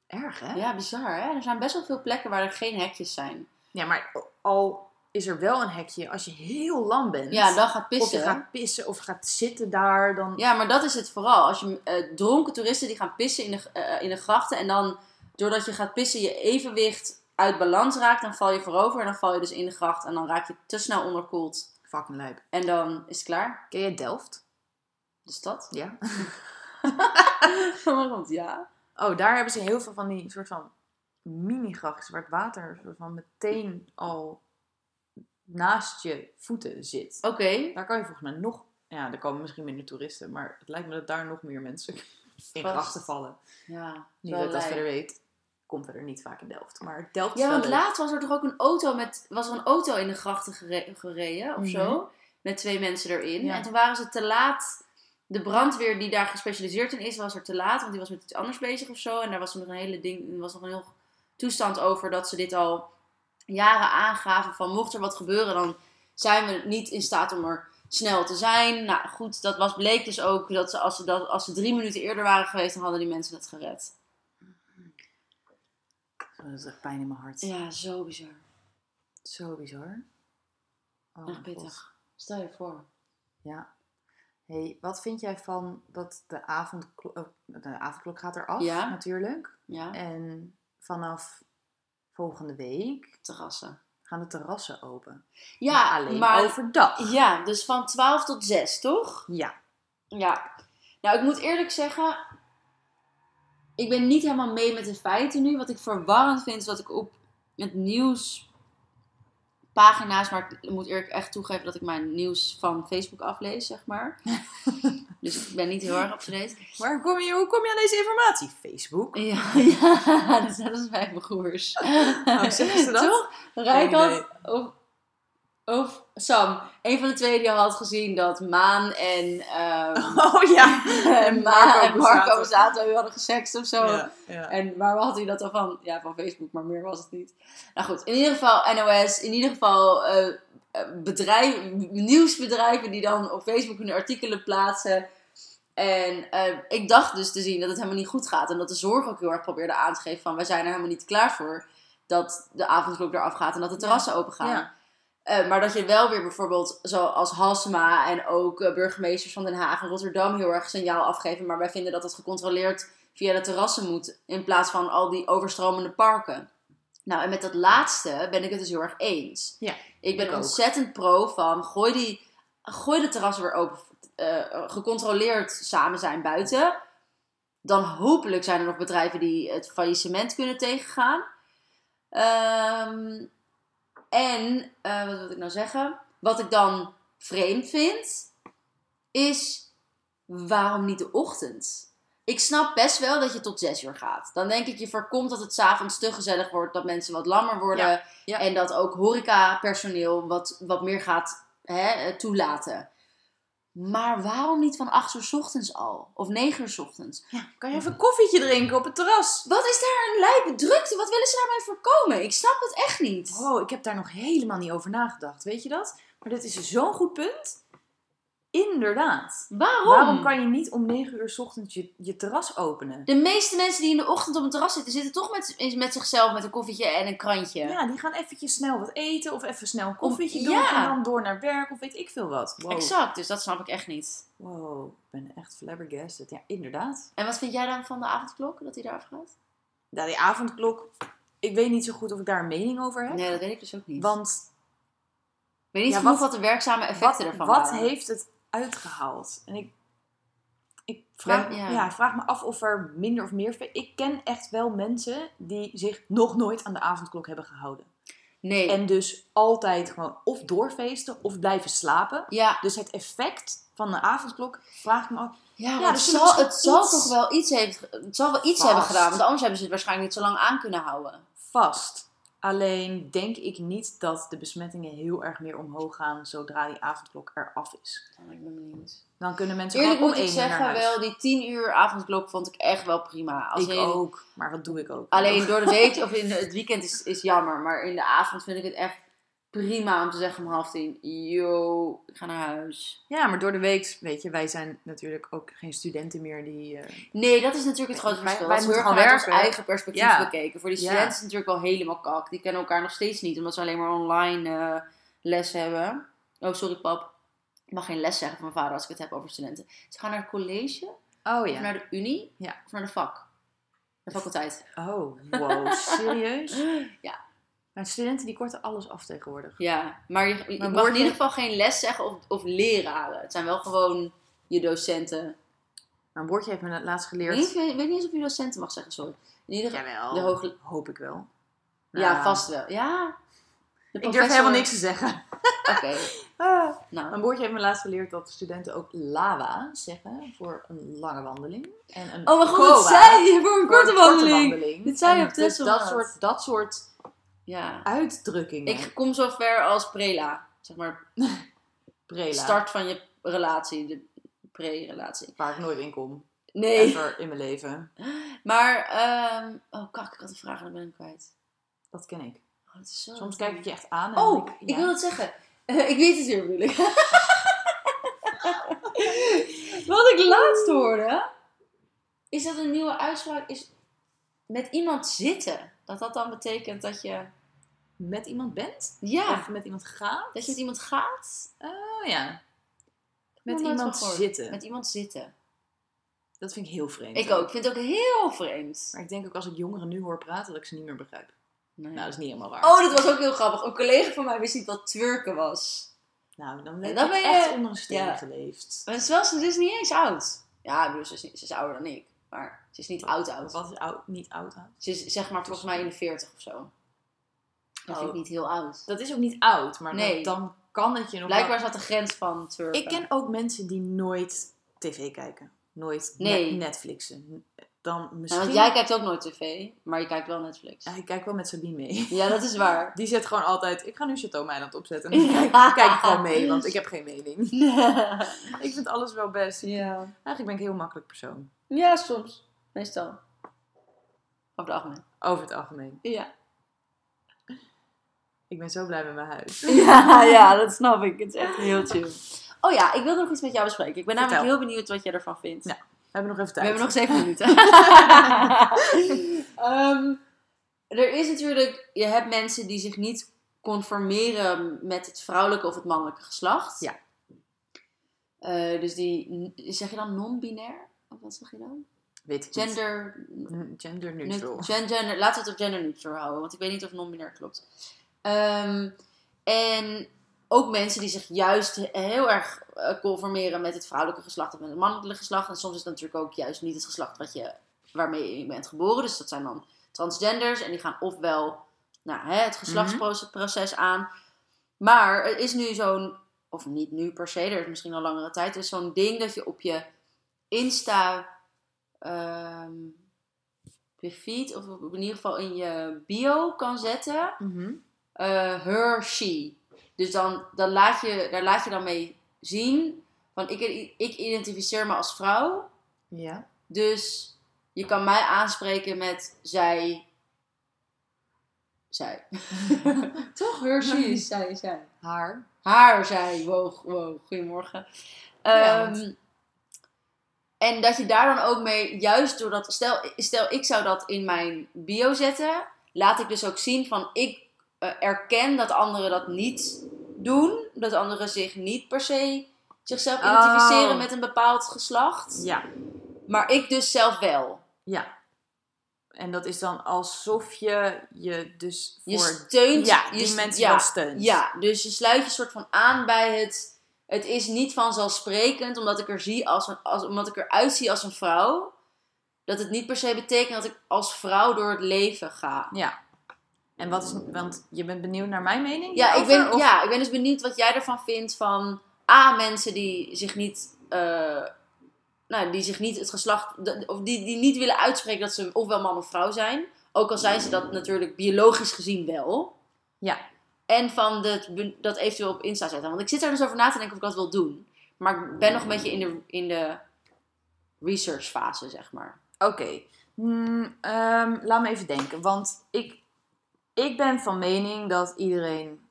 Erg, hè? Ja, bizar hè? Er zijn best wel veel plekken waar er geen hekjes zijn. Ja, maar al is er wel een hekje als je heel lam bent. Ja, dan gaat Of je pissen. gaat pissen of gaat zitten daar, dan... Ja, maar dat is het vooral. Als je eh, dronken toeristen die gaan pissen in de, eh, in de grachten en dan doordat je gaat pissen je evenwicht uit balans raakt, dan val je voorover en dan val je dus in de gracht en dan raak je te snel onderkoeld Fucking lijp. en dan is het klaar. Ken jij Delft? De stad. Ja. Want ja. Oh, daar hebben ze heel veel van die soort van mini-grachtjes waar het water van meteen al naast je voeten zit. Oké. Daar kan je volgens mij nog... Ja, er komen misschien minder toeristen, maar het lijkt me dat daar nog meer mensen in grachten vallen. Ja. Niet dat ik dat verder weet. Komt verder niet vaak in Delft. Maar Delft Ja, want laatst was er toch ook een auto met was er een auto in de grachten gere- gereden of Mhm. zo met twee mensen erin Ja. en toen waren ze te laat. De brandweer die daar gespecialiseerd in is, was er te laat, want die was met iets anders bezig of zo. En daar was nog een hele ding, was nog een heel toestand over dat ze dit al jaren aangaven van mocht er wat gebeuren, dan zijn we niet in staat om er snel te zijn. Nou goed, dat was bleek dus ook dat ze als ze, dat, als ze drie minuten eerder waren geweest, dan hadden die mensen het gered. Oh, dat is echt pijn in mijn hart. Ja, zo bizar. Zo bizar. Oh, Echt pittig. Stel je voor. Ja. hey, wat vind jij van dat de avondklok, oh, de avondklok gaat eraf Ja. natuurlijk. Ja, En vanaf volgende week terrassen. gaan de terrassen open. Ja, maar alleen maar overdag. ja, dus van 12 tot 6, toch? Ja. Ja. Nou, ik moet eerlijk zeggen, ik ben niet helemaal mee met de feiten nu. Wat ik verwarrend vind, is dat ik op het nieuws pagina's, maar ik moet eerlijk echt toegeven dat ik mijn nieuws van Facebook aflees, zeg maar. dus ik ben niet heel erg date. Maar kom je, hoe kom je aan deze informatie? Facebook? Ja, ja, dat dus mijn broers. Oh, zeggen ze dat? Toch? Geen Rijkard of, of Sam. Een van de twee die had gezien dat Maan en, ehm Oh ja. en, Marco Maan en Marco. Borsato hadden gesext of zo. ja, ja. En waar had hij dat dan van? Ja, van Facebook, maar meer was het niet. Nou goed, in ieder geval NOS, in ieder geval eh, eh, bedrijf, nieuwsbedrijven die dan op Facebook hun artikelen plaatsen. En eh, ik dacht dus te zien dat het helemaal niet goed gaat. En dat de zorg ook heel erg probeerde aan te geven van... wij zijn er helemaal niet klaar voor dat de avondklok eraf gaat en dat de terrassen open gaan. Eh, maar dat je wel weer bijvoorbeeld, zoals Halsema en ook eh, burgemeesters van Den Haag en Rotterdam heel erg signaal afgeven. Maar wij vinden dat het gecontroleerd via de terrassen moet, in plaats van al die overstromende parken. Nou, en met dat laatste ben ik het dus heel erg eens. Ja, ik ben ik ontzettend pro van gooi, die, gooi de terrassen weer open, eh, gecontroleerd samen zijn buiten. Dan hopelijk zijn er nog bedrijven die het faillissement kunnen tegengaan. Ehm, en, eh, wat wil ik nou zeggen? Wat ik dan vreemd vind, is waarom niet de ochtend? Ik snap best wel dat je tot zes uur gaat. Dan denk ik, je voorkomt dat het s'avonds te gezellig wordt, dat mensen wat lammer worden. Ja, ja. En dat ook horecapersoneel wat, wat meer gaat hè, toelaten. Maar waarom niet van 8 uur 's ochtends al? Of 9 uur 's ochtends? Kan je even een koffietje drinken op het terras? Wat is daar een lijpe drukte? Wat willen ze daarmee voorkomen? Ik snap het echt niet. Oh, ik heb daar nog helemaal niet over nagedacht. Weet je dat? Maar dit is zo'n goed punt. Inderdaad. Waarom? Waarom kan je niet om 9 uur 's ochtends je, je terras openen? De meeste mensen die in de ochtend op een terras zitten, zitten toch met, met zichzelf met een koffietje en een krantje. Ja, die gaan eventjes snel wat eten of even snel een koffietje doen ja. en dan door naar werk of weet ik veel wat. Wow. Exact, dus dat snap ik echt niet. Wow, ik ben echt flabbergasted. Ja, inderdaad. En wat vind jij dan van de avondklok, dat hij daar afgaat? Ja, die avondklok, ik weet niet zo goed of ik daar een mening over heb. Nee, dat weet ik dus ook niet. Want ik weet niet Ja, wat- wat, de werkzame wat, effecten ervan wat waren. heeft het uitgehaald? En ik, ik vraag, ja. vraag me af of er minder of meer... Ik ken echt wel mensen die zich nog nooit aan de avondklok hebben gehouden. Nee. En dus altijd gewoon of doorfeesten of blijven slapen. ja, Dus het effect van de avondklok vraag ik me af. ja, er het, zal, het toch wel iets, heeft, het zal wel iets Vast. hebben gedaan. Want anders hebben ze het waarschijnlijk niet zo lang aan kunnen houden. Vast. Alleen denk ik niet dat de besmettingen heel erg meer omhoog gaan zodra die avondklok eraf is. Oh, ik ben benieuwd. Dan kunnen mensen Eerlijk gewoon moet om ik uur naar zeggen, wel, die 10 uur avondklok vond ik echt wel prima. Als ik in- ook, maar wat doe ik ook? Alleen door de week of in het weekend is, is jammer. Maar in de avond vind ik het echt prima om te zeggen om half tien. Yo, ik ga naar huis. Ja, maar door de week, weet je, wij zijn natuurlijk ook geen studenten meer die... eh, Nee, dat is natuurlijk het grote verschil. wij moeten erg gewoon vanuit ons eigen perspectief Ja. bekeken. Voor die Ja. studenten is het natuurlijk wel helemaal kak. Die kennen elkaar nog steeds niet, omdat ze alleen maar online eh, les hebben. Oh, sorry pap. Ik mag geen les zeggen van mijn vader als ik het heb over studenten. Ze gaan naar het college, Oh of ja. naar de unie, Ja. of naar de vak. De faculteit. Oh, wow, serieus? Ja. Maar studenten die korten alles af tegenwoordig. Ja, maar je, je Maar mag in woordje- ieder geval geen les zeggen of, of leraren. Het zijn wel gewoon je docenten. Mijn bordje heeft me het laatst Ik geleerd. weet, niet- ik weet niet eens of je docenten mag zeggen, sorry. In ieder geval. Jawel, De hoog- hoop ik wel. Ja, vast wel. Ja. De Ik durf helemaal niks te zeggen. Oké, nou. Mijn bordje heeft me laatst geleerd dat studenten ook lava zeggen voor een lange wandeling. En een Oh mijn god, dat zei je voor een voor korte wandeling. Dit zei je op dus Texel dat soort, dat soort Ja. uitdrukkingen. Ik kom zo ver als prela. Zeg maar, Prela, start van je relatie. De pre-relatie. waar ik nooit in kom. Nee. Ever in mijn leven. Maar, ehm oh kak, ik had een vraag en dan ben ik kwijt. Dat ken ik. Oh, dat is zo Soms kijk ik je echt aan en Oh, ik, ik ja. wil het zeggen. ik weet het weer, bedoel ik. Wat ik laatst hoorde, is dat een nieuwe uitspraak is met iemand zitten. Dat dat dan betekent dat je, met iemand bent? ja, Of met iemand gaat? dat je met iemand gaat. Oh ja. Met iemand zitten. Met iemand zitten. Dat vind ik heel vreemd. Ik ook. Ik vind het ook heel vreemd. Maar ik denk ook als ik jongeren nu hoor praten, dat ik ze niet meer begrijp. Nee. Nou, dat is niet helemaal waar. Oh, dat was ook heel grappig. Een collega van mij wist niet wat twerken was. Nou, dan dan je ben je- echt onder een steen ja. geleefd. Maar het is wel, ze is niet eens oud. Ja, bedoel, ze is, niet- ze is ouder dan ik. Maar ze is niet oud oud. Wat is oud, niet oud oud? Ze is zeg maar volgens mij in de 40 of zo. Dat vind ik Oh. niet heel oud. Dat is ook niet oud, maar Nee. dan, dan kan het je nog Blijkbaar dat de grens van twerken. Ik ken ook mensen die nooit tv kijken. Nooit Nee. net- Netflixen. Dan Nou, misschien... want jij kijkt ook nooit tv, maar je kijkt wel Netflix. Ja, ik kijk wel met Sabine mee. Ja, dat is waar. Die zet gewoon altijd... Ik ga nu Chateau Meiland opzetten. En dan kijk, kijk ik gewoon mee, want ik heb geen mening. Ik vind alles wel best. ja. Eigenlijk ben ik een heel makkelijk persoon. ja, soms. Meestal. Over het algemeen. Over het algemeen. Ja. Ik ben zo blij met mijn huis. Ja, ja, dat snap ik. Het is echt heel chill. Oh ja, ik wilde nog iets met jou bespreken. Ik ben namelijk Vertel. heel benieuwd wat jij ervan vindt. Ja, We hebben nog even We tijd. hebben nog zeven minuten. Ehm, er is natuurlijk, je hebt mensen die zich niet conformeren met het vrouwelijke of het mannelijke geslacht. Ja. Eh, dus die, zeg je dan non-binair? Of wat zeg je dan? Weet ik niet. Gender, Mm, Gender neutral. gender, laten we het op gender neutral houden, want ik weet niet of non-binair klopt. Ehm, en ook mensen die zich juist he- heel erg eh, conformeren met het vrouwelijke geslacht of met het mannelijke geslacht. En soms is het natuurlijk ook juist niet het geslacht wat je, waarmee je bent geboren. Dus dat zijn dan transgenders en die gaan ofwel nou, hè, het geslachtsproces aan. Maar er is nu zo'n, of niet nu per se, er is misschien al langere tijd, er is zo'n ding dat je op je Insta op je feed, of in ieder geval in je bio kan zetten. Mhm. Eh, her, she. Dus dan, dan laat je, daar laat je dan mee zien van ik, ik identificeer me als vrouw. Ja. Dus je kan mij aanspreken met zij. Zij. Toch? Her, she is zij, zij. Haar. Haar, zij. Wow, wow, goedemorgen. Ja, Ehm, en dat je daar dan ook mee, juist doordat, stel, stel ik zou dat in mijn bio zetten, laat ik dus ook zien van ik eh, erken dat anderen dat niet doen. Dat anderen zich niet per se zichzelf Oh. identificeren met een bepaald geslacht. Ja, Maar ik dus zelf wel. ja. En dat is dan alsof je je dus voor... Je steunt ja, je die mensen ja, wel steunt. Ja, dus je sluit je soort van aan bij het. Het is niet vanzelfsprekend, omdat ik er zie als een, als, omdat ik eruit zie als een vrouw. Dat het niet per se betekent dat ik als vrouw door het leven ga. Ja. En wat is... Want je bent benieuwd naar mijn mening? Ja, ik ben, of- ja, ik ben dus benieuwd wat jij ervan vindt van A, mensen die zich niet, eh, nou, die zich niet het geslacht, of die, die niet willen uitspreken dat ze ofwel man of vrouw zijn. Ook al zijn ze dat natuurlijk biologisch gezien wel. Ja. En van de, dat eventueel op Insta zetten. Want ik zit er dus over na te denken of ik dat wil doen. Maar ik ben nog een beetje in de, in de research fase, zeg maar. Oké. Hmm, ehm, laat me even denken. Want ik, ik ben van mening dat iedereen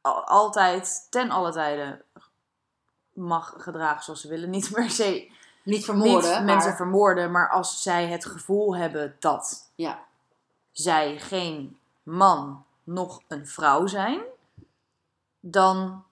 al- altijd, ten alle tijden, mag gedragen zoals ze willen. Niet per se Niet vermoorden, niet maar... mensen vermoorden, maar als zij het gevoel hebben dat Ja. zij geen man nog een vrouw zijn, dan,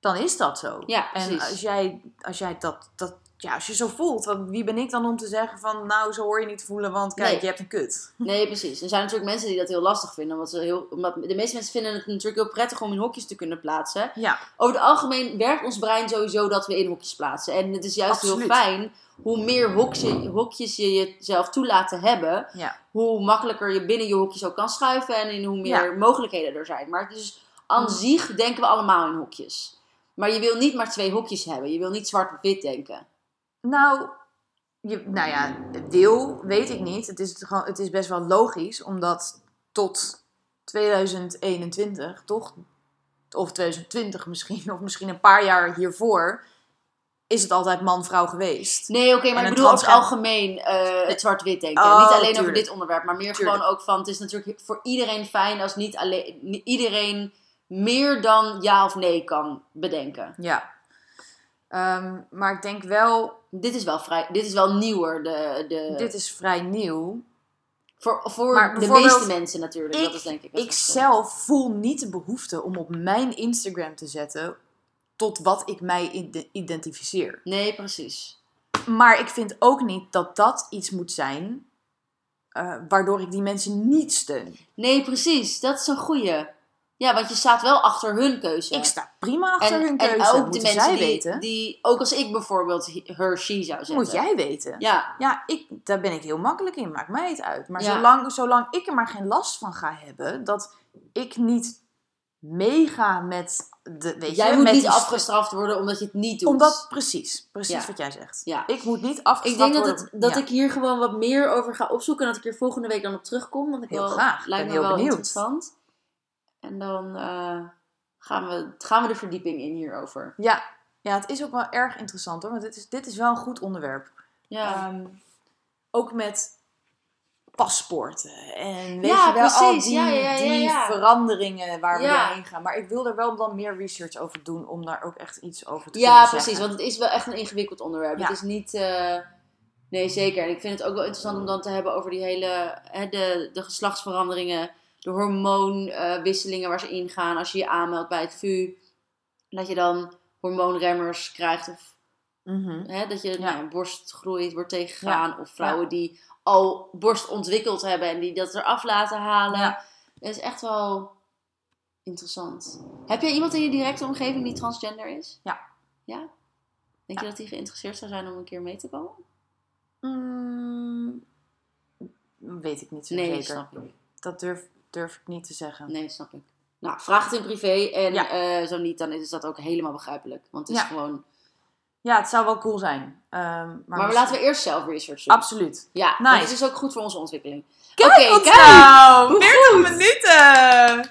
dan is dat zo. Ja, en precies. als jij, als jij dat, dat, ja, als je zo voelt, want wie ben ik dan om te zeggen van, nou, zo hoor je niet te voelen, want kijk, Nee. je hebt een kut. Nee, precies. Er zijn natuurlijk mensen die dat heel lastig vinden. Omdat ze heel, omdat de meeste mensen vinden het natuurlijk heel prettig om in hokjes te kunnen plaatsen. Ja, Over het algemeen werkt ons brein sowieso dat we in hokjes plaatsen. En het is juist heel fijn. Hoe meer hokje, hokjes je jezelf toelaat te hebben, ja, hoe makkelijker je binnen je hokjes ook kan schuiven en in hoe meer Ja. mogelijkheden er zijn. Maar het is aan Mm. zich denken we allemaal in hokjes. Maar je wil niet maar twee hokjes hebben. Je wil niet zwart of wit denken. Nou, je, nou ja, wil, weet ik niet. Het is, gewoon, het is best wel logisch, omdat tot 2021, toch? Of 2020 misschien, of misschien een paar jaar hiervoor, is het altijd man-vrouw geweest. Nee, oké, maar En ik bedoel transgen- algemeen eh, het zwart-wit denken. Oh, niet alleen over dit onderwerp, maar meer Tuurlijk. gewoon ook van... Het is natuurlijk voor iedereen fijn als niet alleen, iedereen meer dan ja of nee kan bedenken. Ja. Ehm, maar ik denk wel, Dit is wel, vrij, dit is wel nieuwer. De, de, dit is vrij nieuw. voor voor de meeste mensen natuurlijk. ik- dat is denk ik Ik zelf voel niet de behoefte om op mijn Instagram te zetten tot wat ik mij ide- identificeer. Nee, precies. Maar ik vind ook niet dat dat iets moet zijn eh, waardoor ik die mensen niet steun. Nee, precies. Dat is een goeie. Ja, want je staat wel achter hun keuze. Ik sta prima achter en, hun keuze. en ook de mensen zij die, weten. die... Ook als ik bijvoorbeeld her, she zou zetten. Moet jij weten. Ja, Ja, ik, daar ben ik heel makkelijk in. Maakt mij het uit. Maar Ja. zolang, zolang ik er maar geen last van ga hebben, dat ik niet meega met de. Weet jij je, moet met niet afgestraft worden omdat je het niet doet. Omdat, precies, precies Ja. wat jij zegt. Ja. Ik moet niet Ik afgestraft denk dat, worden. het, dat Ja. ik hier gewoon wat meer over ga opzoeken. En dat ik hier volgende week dan op terugkom. Want ik Heel wel, graag. Ik Lijkt ben me heel wel benieuwd. interessant. En dan eh, gaan, we, gaan we de verdieping in hierover. Ja. ja, het is ook wel erg interessant hoor. Want dit is, dit is wel een goed onderwerp. Ja, Ehm, ook met paspoorten en weet Ja, je wel, al precies. die, Ja, ja, ja, die ja. veranderingen waar we Ja. doorheen gaan. Maar ik wil er wel dan meer research over doen om daar ook echt iets over te ja kunnen precies. zeggen. Want het is wel echt een ingewikkeld onderwerp. Ja. Het is niet... eh, nee, zeker. En ik vind het ook wel interessant om dan te hebben over die hele... Hè, de, de geslachtsveranderingen. De hormoonwisselingen waar ze ingaan. Als je je aanmeldt bij het VU. Dat je dan hormoonremmers krijgt. Of Mhm. Hè, dat je Ja. nou, borstgroei wordt tegengegaan. Of vrouwen die al borst ontwikkeld hebben en die dat eraf laten halen. Dat is echt wel interessant. Heb jij iemand in je directe omgeving die transgender is? Ja. Ja? Denk je dat die geïnteresseerd zou zijn om een keer mee te komen? Mm, weet ik niet zo Nee, zeker. snap ik. Dat durf, durf ik niet te zeggen. Nee, snap ik. Nou, vraag het in privé. En Ja. eh, zo niet, dan is dat ook helemaal begrijpelijk. Want het is Ja. gewoon... Ja, het zou wel cool zijn. Ehm, maar laten we eerst zelf research doen. Absoluut. Ja, want Nice. het is ook goed voor onze ontwikkeling. Kijk Oké, ons kijk! nou! Hoe 40 minuten!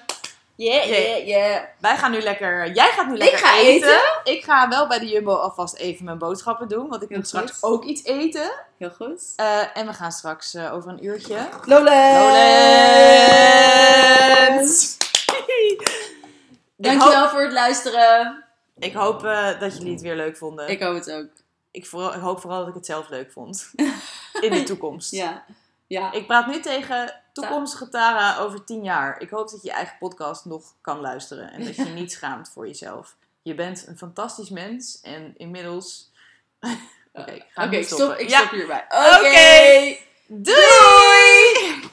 Yeah, yeah, yeah. Wij gaan nu lekker... Jij gaat nu lekker ga eten. Ik ga wel bij de Jumbo alvast even mijn boodschappen doen. Want ik Heel moet straks ook iets eten. Heel goed. Eh, en we gaan straks eh, over een uurtje... Lowlands! Lowlands! Ik hoop- Dankjewel voor het luisteren. Ik hoop eh, dat jullie het weer leuk vonden. Ik hoop het ook. Ik, vooral, ik hoop vooral dat ik het zelf leuk vond. In de toekomst. Ja. Ja. Ik praat nu tegen toekomstige Tara over tien jaar. Ik hoop dat je je eigen podcast nog kan luisteren. En dat je niet schaamt voor jezelf. Je bent een fantastisch mens. En inmiddels... Oké, nu ik stoppen. stop, ik stop hierbij. Oké. Oké. Doei!